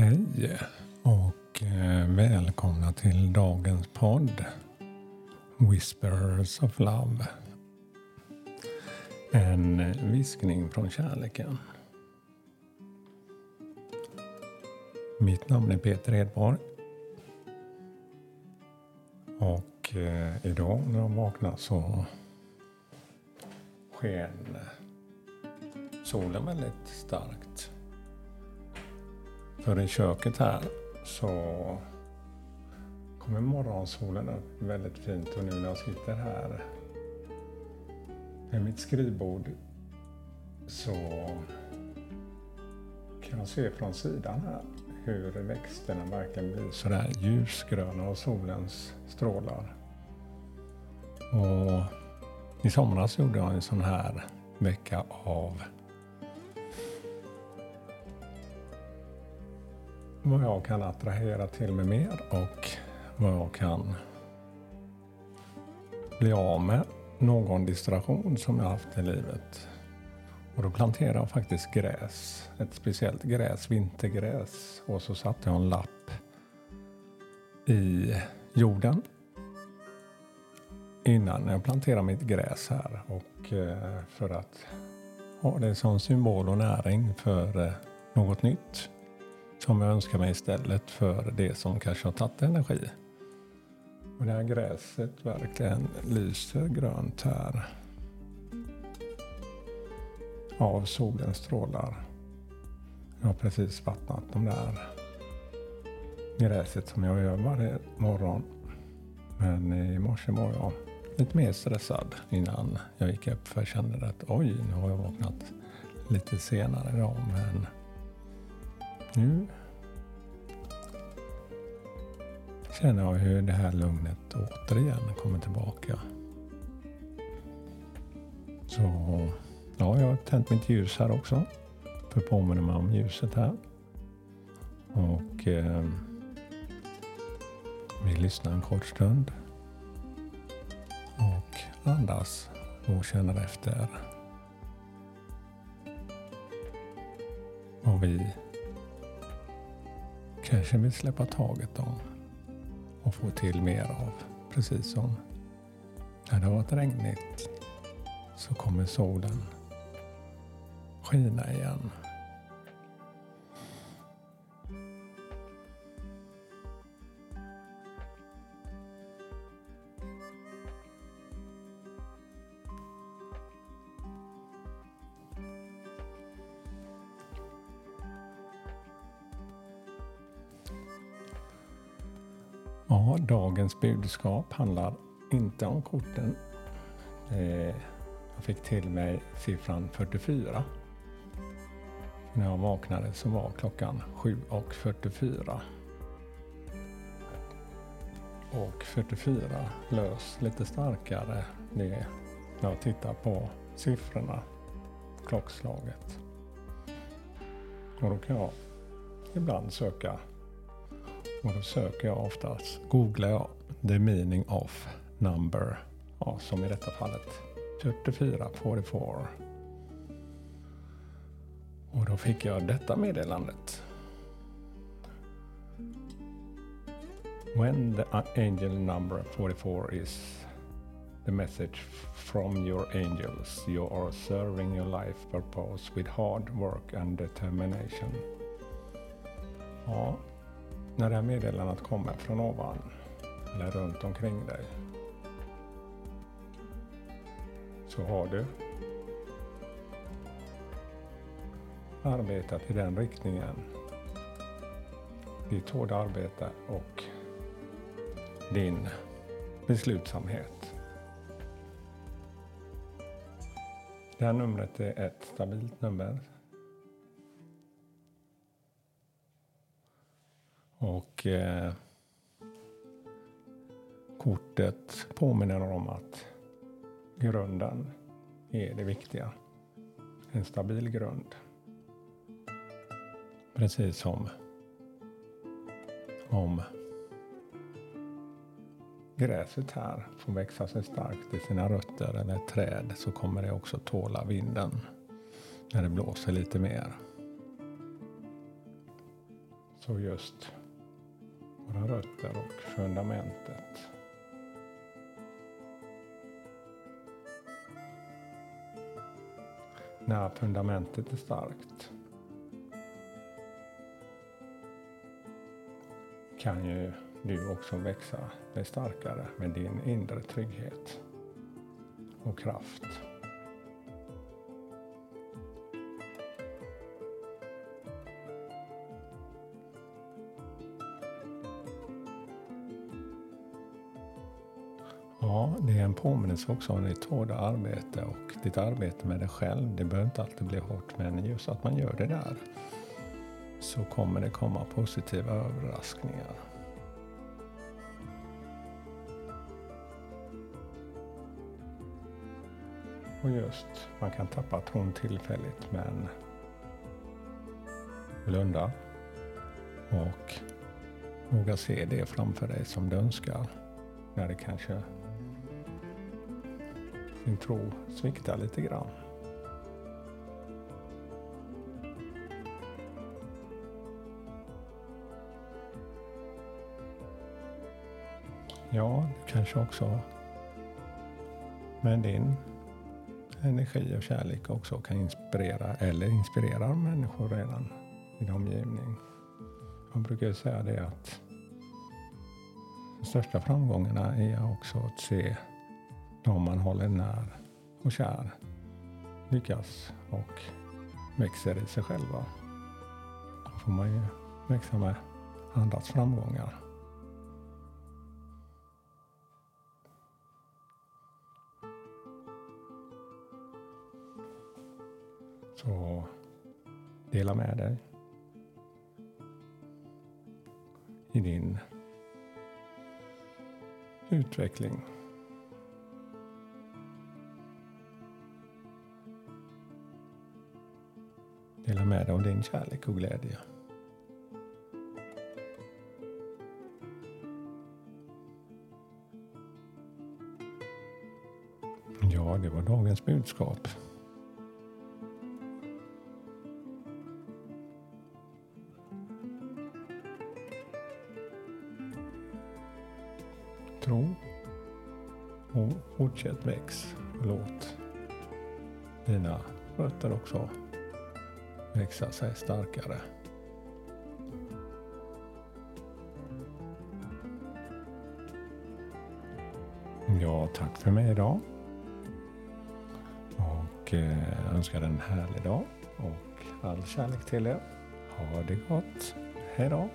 Hej och eh, välkomna till dagens podd Whispers of Love. En eh, viskning från kärleken. Mitt namn är Peter Edborg. Och eh, idag när jag vaknar så sken solen väldigt starkt. För i köket här så kommer morgonsolen upp väldigt fint och nu när jag sitter här vid mitt skrivbord så kan jag se från sidan här hur växterna verkligen blir sådär ljusgröna av solens strålar. Och i somras gjorde jag en sån här vecka av vad jag kan attrahera till mig mer och vad jag kan bli av med någon distraktion som jag haft i livet. Och då planterade jag faktiskt gräs, ett speciellt gräs, vintergräs. Och så satte jag en lapp i jorden innan jag planterade mitt gräs här. Och eh, för att ha det som symbol och näring för eh, något nytt som jag önskar mig istället för det som kanske har tagit energi. Och det här gräset verkligen lyser grönt här. Av solens strålar. Jag har precis vattnat de där gräset som jag gör varje morgon. Men i morse var jag lite mer stressad innan jag gick upp för jag kände att oj, nu har jag vaknat lite senare idag men nu känner jag hur det här lugnet återigen kommer tillbaka. Så ja, jag har tänt mitt ljus här också. För att påminna mig om ljuset här. Och eh, vi lyssnar en kort stund. Och andas och känner efter. Och vi kanske vill släppa taget om och få till mer av. Precis som när det har varit regnigt så kommer solen skina igen. Ja, dagens budskap handlar inte om korten. Eh, jag fick till mig siffran 44. När jag vaknade så var klockan 7.44. Och 44 lös lite starkare när jag tittar på siffrorna, klockslaget. Och då kan jag ibland söka och då söker jag oftast, googlar jag the meaning of number. Ja, som i detta fallet 4444. Och då fick jag detta meddelandet. When the angel number 44 is the message from your angels, you are serving your life purpose with hard work and determination. Ja, när det här meddelandet kommer från ovan eller runt omkring dig så har du arbetat i den riktningen. Ditt hårda arbete och din beslutsamhet. Det här numret är ett stabilt nummer Och eh, kortet påminner om att grunden är det viktiga. En stabil grund. Precis som om gräset här får växa sig starkt i sina rötter eller ett träd så kommer det också tåla vinden när det blåser lite mer. Så just våra rötter och fundamentet. När fundamentet är starkt kan ju du också växa dig starkare med din inre trygghet och kraft. Ja, det är en påminnelse också om ditt hårda arbete och ditt arbete med dig själv. Det behöver inte alltid bli hårt, men just att man gör det där så kommer det komma positiva överraskningar. Och just, man kan tappa tron tillfälligt men blunda och våga se det framför dig som du önskar. När det kanske din tro sviktar lite grann. Ja, du kanske också med din energi och kärlek också kan inspirera eller inspirerar människor redan i din omgivning. Jag brukar säga det att de största framgångarna är också att se de man håller när och kär lyckas och växer i sig själva. Då får man ju växa med andras framgångar. Så dela med dig i din utveckling. Dela med dig av din kärlek och glädje. Ja, det var dagens budskap. Tro och fortsätt väx. Låt dina rötter också växa sig starkare. Ja, tack för mig idag. Och eh, önskar en härlig dag och all kärlek till er. Ha det gott. Hej då.